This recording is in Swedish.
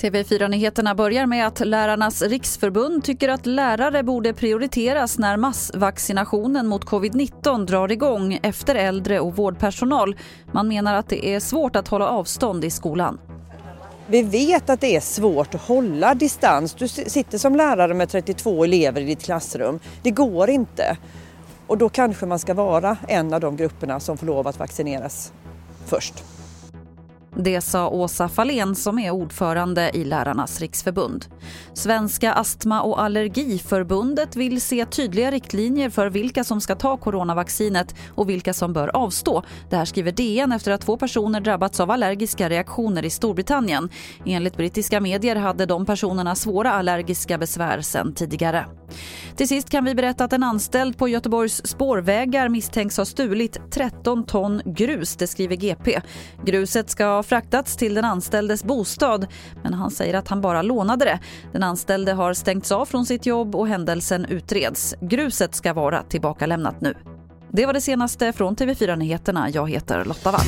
TV4-nyheterna börjar med att Lärarnas riksförbund tycker att lärare borde prioriteras när massvaccinationen mot covid-19 drar igång efter äldre och vårdpersonal. Man menar att det är svårt att hålla avstånd i skolan. Vi vet att det är svårt att hålla distans. Du sitter som lärare med 32 elever i ditt klassrum. Det går inte. Och då kanske man ska vara en av de grupperna som får lov att vaccineras först. Det sa Åsa Fahlén som är ordförande i Lärarnas riksförbund. Svenska astma och allergiförbundet vill se tydliga riktlinjer för vilka som ska ta coronavaccinet och vilka som bör avstå. Det här skriver DN efter att två personer drabbats av allergiska reaktioner i Storbritannien. Enligt brittiska medier hade de personerna svåra allergiska besvär sedan tidigare. Till sist kan vi berätta att en anställd på Göteborgs spårvägar misstänks ha stulit 13 ton grus, det skriver GP. Gruset ska ha fraktats till den anställdes bostad men han säger att han bara lånade det. Den anställde har stängts av från sitt jobb och händelsen utreds. Gruset ska vara tillbakalämnat nu. Det var det senaste från TV4 Nyheterna. Jag heter Lotta Wall.